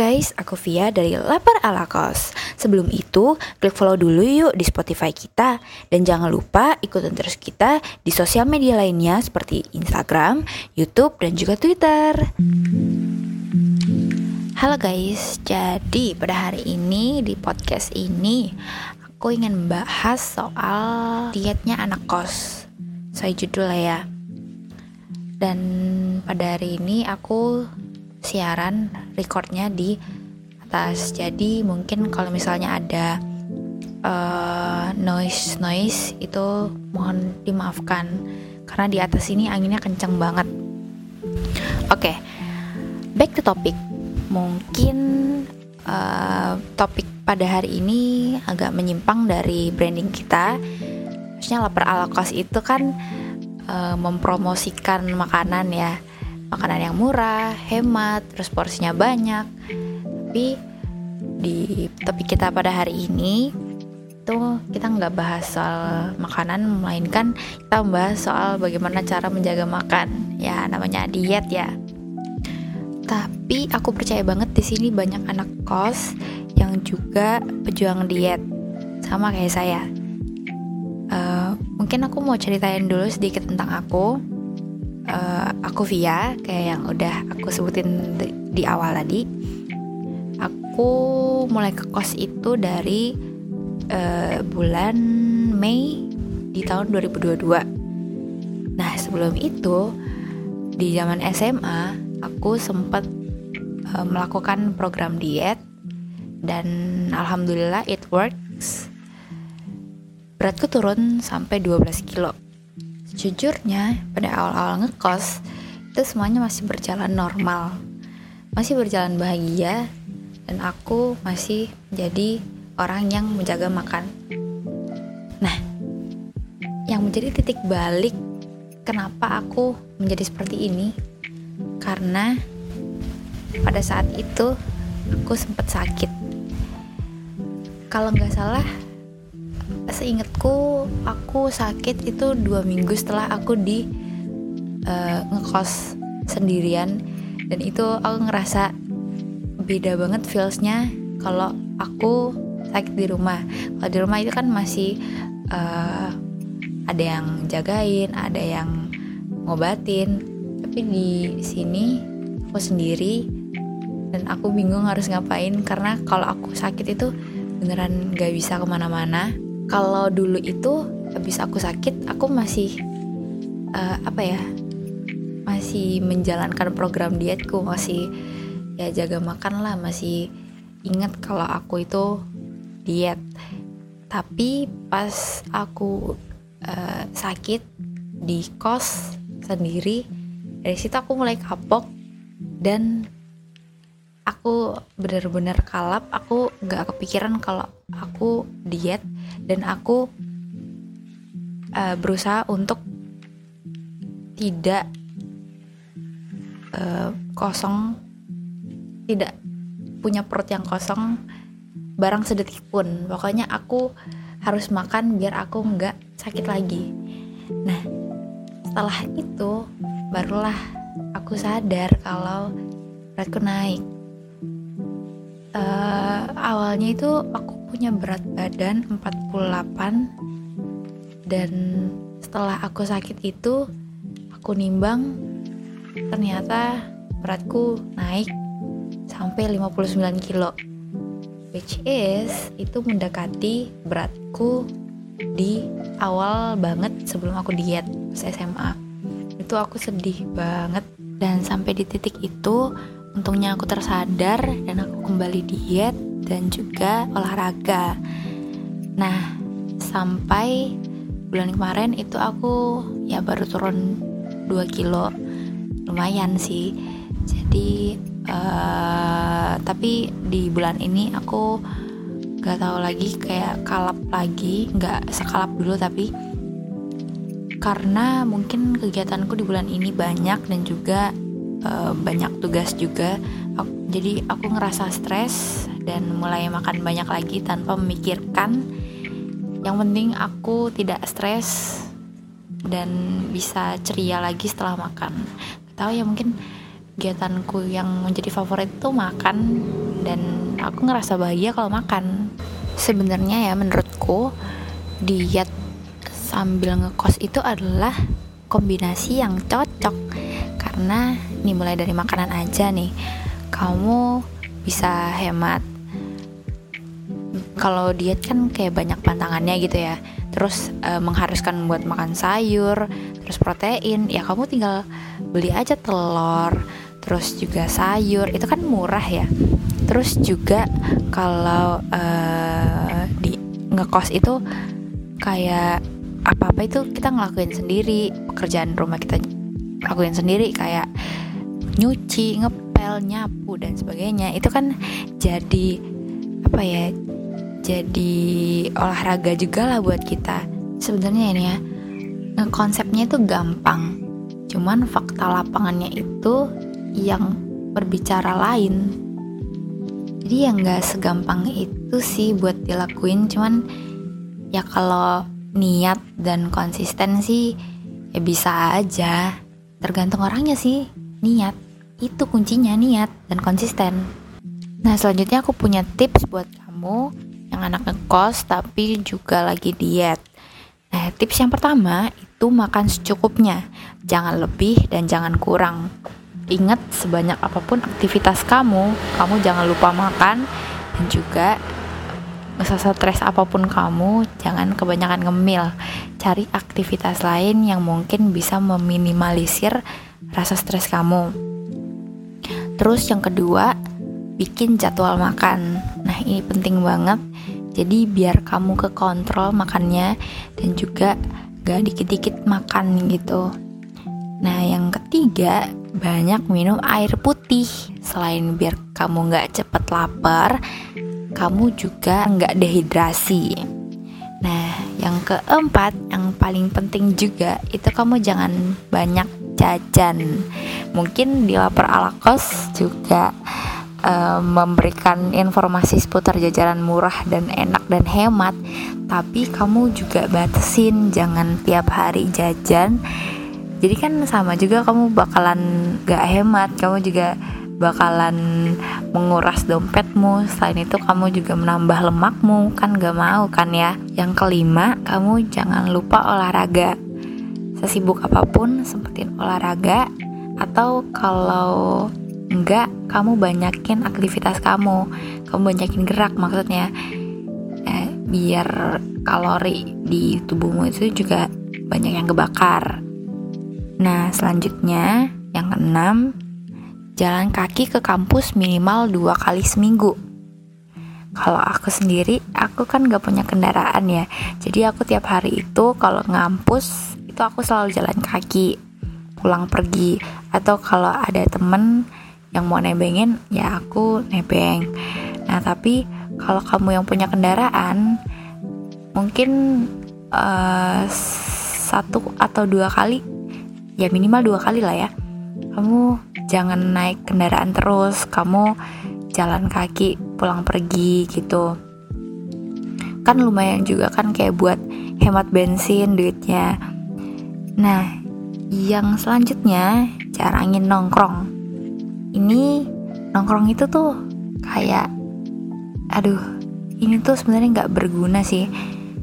guys, aku Via dari Lapar ala Kos. Sebelum itu, klik follow dulu yuk di Spotify kita. Dan jangan lupa ikutin terus kita di sosial media lainnya seperti Instagram, Youtube, dan juga Twitter. Halo guys, jadi pada hari ini di podcast ini aku ingin membahas soal dietnya anak kos. Saya judul lah ya. Dan pada hari ini aku siaran recordnya di atas. Jadi mungkin kalau misalnya ada uh, noise noise itu mohon dimaafkan. Karena di atas ini anginnya kencang banget. Oke okay, back to topic. Mungkin uh, topik pada hari ini agak menyimpang dari branding kita. Maksudnya lapar ala kos itu kan uh, mempromosikan makanan ya makanan yang murah, hemat, terus porsinya banyak. Tapi di topik kita pada hari ini tuh kita nggak bahas soal makanan, melainkan kita membahas soal bagaimana cara menjaga makan. Ya namanya diet ya. Tapi aku percaya banget di sini banyak anak kos yang juga pejuang diet, sama kayak saya. Uh, mungkin aku mau ceritain dulu sedikit tentang aku uh, aku Via kayak yang udah aku sebutin di, awal tadi. Aku mulai ke kos itu dari uh, bulan Mei di tahun 2022 nah sebelum itu di zaman SMA aku sempat uh, melakukan program diet dan alhamdulillah it works. Beratku turun sampai 12 kilo Jujurnya, pada awal-awal ngekos, itu semuanya masih berjalan normal. Masih berjalan bahagia, dan aku masih jadi orang yang menjaga makan. Nah, yang menjadi titik balik kenapa aku menjadi seperti ini, karena pada saat itu aku sempat sakit. Kalau nggak salah, seingatku aku sakit itu dua minggu setelah aku di uh, ngekos sendirian. Dan itu aku ngerasa beda banget feelsnya kalau aku sakit di rumah. Kalau di rumah itu kan masih uh, ada yang jagain ada yang ngobatin. Tapi di sini aku sendiri dan aku bingung harus ngapain karena kalau aku sakit itu beneran gak bisa ke mana-mana kalau dulu itu habis aku sakit aku masih uh, apa ya masih menjalankan program dietku masih ya jaga makan lah masih ingat kalau aku itu diet. Tapi pas aku uh, sakit di kos sendiri dari situ aku mulai kapok dan aku benar-benar kalap aku nggak kepikiran kalau aku diet dan aku uh, berusaha untuk tidak uh, kosong tidak punya perut yang kosong barang sedetik pun. Pokoknya aku harus makan biar aku nggak sakit lagi. Nah setelah itu barulah aku sadar kalau beratku naik uh, awalnya itu aku punya berat badan 48 dan setelah aku sakit itu aku nimbang ternyata beratku naik sampai 59 kilo. Which is itu mendekati beratku di awal banget sebelum aku diet SMA itu aku sedih banget. Dan sampai di titik itu Untungnya aku tersadar dan aku kembali diet dan juga olahraga. Nah, sampai bulan kemarin itu aku ya baru turun 2 kilo. Lumayan sih. Jadi uh, tapi di bulan ini aku gak tahu lagi kayak kalap lagi, nggak sekalap dulu tapi karena mungkin kegiatanku di bulan ini banyak dan juga uh, banyak tugas juga. Aku, jadi aku ngerasa stres dan mulai makan banyak lagi tanpa memikirkan. Yang penting aku tidak stres dan bisa ceria lagi setelah makan. Tahu ya mungkin kegiatanku yang menjadi favorit itu makan. Dan aku ngerasa bahagia kalau makan. Sebenarnya ya menurutku diet sambil ngekos itu adalah kombinasi yang cocok karena ini mulai dari makanan aja nih kamu bisa hemat. Kalau diet kan kayak banyak pantangannya gitu ya. Terus e, mengharuskan buat makan sayur terus protein ya kamu tinggal beli aja telur terus juga sayur itu kan murah ya. Terus juga kalau e, di ngekos itu kayak apa-apa itu kita ngelakuin sendiri pekerjaan rumah kita lakuin sendiri kayak nyuci, ngepel, nyapu dan sebagainya itu kan jadi apa ya jadi olahraga juga lah buat kita. Sebenarnya ini ya konsepnya itu gampang. Cuman fakta lapangannya itu yang berbicara lain. Jadi ya nggak segampang itu sih buat dilakuin cuman ya kalau niat dan konsistensi ya bisa aja tergantung orangnya sih. Niat. Itu kuncinya niat dan konsisten. Nah selanjutnya aku punya tips buat kamu yang anak ngekos tapi juga lagi diet. Nah tips yang pertama itu makan secukupnya. Jangan lebih dan jangan kurang. Ingat sebanyak apa pun aktivitas kamu kamu jangan lupa makan dan juga stres apa pun kamu, jangan kebanyakan ngemil. Cari aktivitas lain yang mungkin bisa meminimalisir rasa stres kamu. Terus yang kedua, bikin jadwal makan. Nah, ini penting banget. Jadi biar kamu ke kontrol makannya dan juga gak dikit-dikit makan gitu. Nah, yang ketiga, banyak minum air putih. Selain biar kamu gak cepet lapar, kamu juga nggak dehidrasi. Nah, yang keempat, yang paling penting juga itu kamu jangan banyak jajan. Mungkin di lapar ala kos juga uh, memberikan informasi seputar jajanan murah dan enak dan hemat, tapi kamu juga batasin jangan tiap hari jajan. Jadi kan sama juga kamu bakalan gak hemat, kamu juga bakalan menguras dompetmu. Selain itu kamu juga menambah lemakmu. Kan gak mau kan ya? Yang kelima kamu jangan lupa olahraga. Sesibuk apa pun sempetin olahraga. Atau kalau enggak kamu banyakin aktivitas kamu. Kamu banyakin gerak maksudnya. Eh, biar kalori di tubuhmu itu juga banyak yang kebakar. Nah selanjutnya yang keenam jalan kaki ke kampus minimal dua kali seminggu. Kalau aku sendiri, aku kan gak punya kendaraan ya. Jadi aku tiap hari itu kalau ngampus itu aku selalu jalan kaki pulang pergi. Atau kalau ada temen yang mau nebengin, ya aku nebeng. Nah tapi kalau kamu yang punya kendaraan, mungkin uh, satu atau dua kali, ya minimal dua kali lah ya. Kamu jangan naik kendaraan terus. Kamu jalan kaki pulang pergi gitu. Kan lumayan juga kan kayak buat hemat bensin duitnya. Nah yang selanjutnya jarangin nongkrong. Ini nongkrong itu tuh kayak aduh ini tuh sebenarnya nggak berguna sih.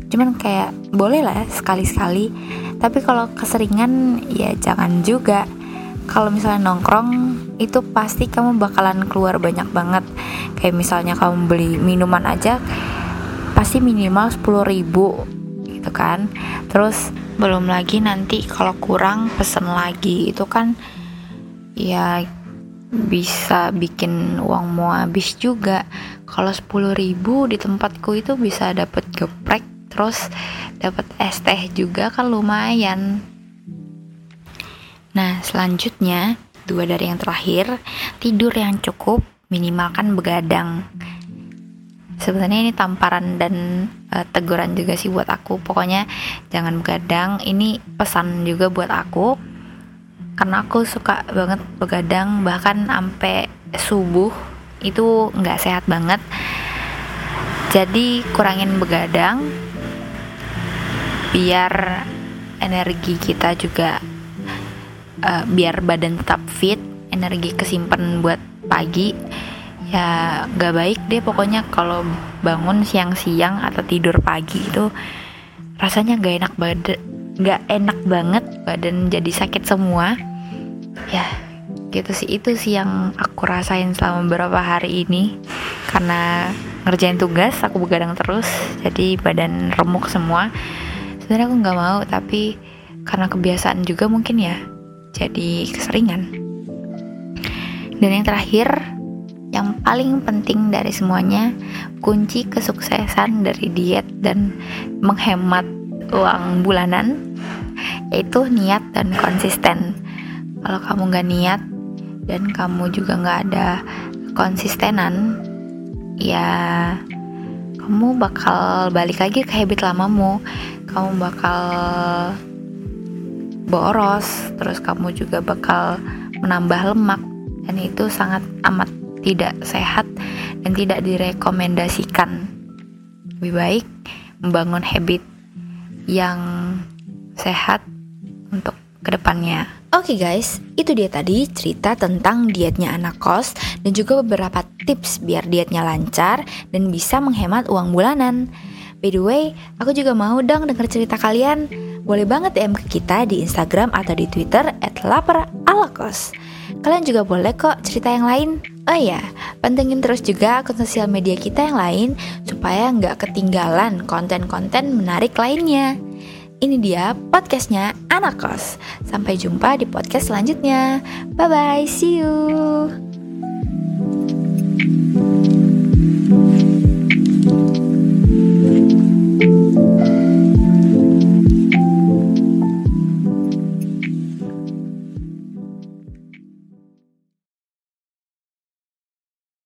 Cuman kayak boleh lah sekali-sekali. Tapi kalau keseringan ya jangan juga kalau misalnya nongkrong itu pasti kamu bakalan keluar banyak banget. Kayak misalnya kamu beli minuman aja pasti minimal 10 ribu gitu kan. Terus belum lagi nanti kalau kurang pesen lagi. Itu kan ya bisa bikin uang mau habis juga. Kalau 10 ribu di tempatku itu bisa dapat geprek terus dapat es teh juga kan lumayan Nah, selanjutnya, dua dari yang terakhir, tidur yang cukup, minimalkan begadang. Sebenarnya ini tamparan dan uh, teguran juga sih buat aku. Pokoknya jangan begadang. Ini pesan juga buat aku. Karena aku suka banget begadang bahkan sampai subuh itu nggak sehat banget. Jadi kurangin begadang biar energi kita juga uh, biar badan tetap fit energi kesimpan buat pagi ya gak baik deh pokoknya kalau bangun siang-siang atau tidur pagi itu rasanya gak enak badan gak enak banget badan jadi sakit semua. Ya gitu sih. Itu sih yang aku rasain selama beberapa hari ini. Karena ngerjain tugas aku begadang terus jadi badan remuk semua. Sebenarnya aku nggak mau tapi karena kebiasaan juga mungkin ya jadi keseringan. Dan yang terakhir yang paling penting dari semuanya kunci kesuksesan dari diet dan menghemat uang bulanan yaitu niat dan konsisten. Kalau kamu nggak niat dan kamu juga nggak ada konsistenan ya kamu bakal balik lagi ke habit lamamu. Kamu bakal boros terus kamu juga bakal menambah lemak dan itu sangat amat tidak sehat dan tidak direkomendasikan lebih baik membangun habit yang sehat untuk ke depannya Oke okay guys, itu dia tadi cerita tentang dietnya anak kos dan juga beberapa tips biar dietnya lancar dan bisa menghemat uang bulanan. By the way, aku juga mau dong denger cerita kalian. Boleh banget DM ke kita di Instagram atau di Twitter @laparalakos. Kalian juga boleh kok cerita yang lain. Oh iya, pantengin terus juga akun sosial media kita yang lain supaya nggak ketinggalan konten-konten menarik lainnya. Ini dia podcastnya Anak Kos. Sampai jumpa di podcast selanjutnya. Bye bye, see you.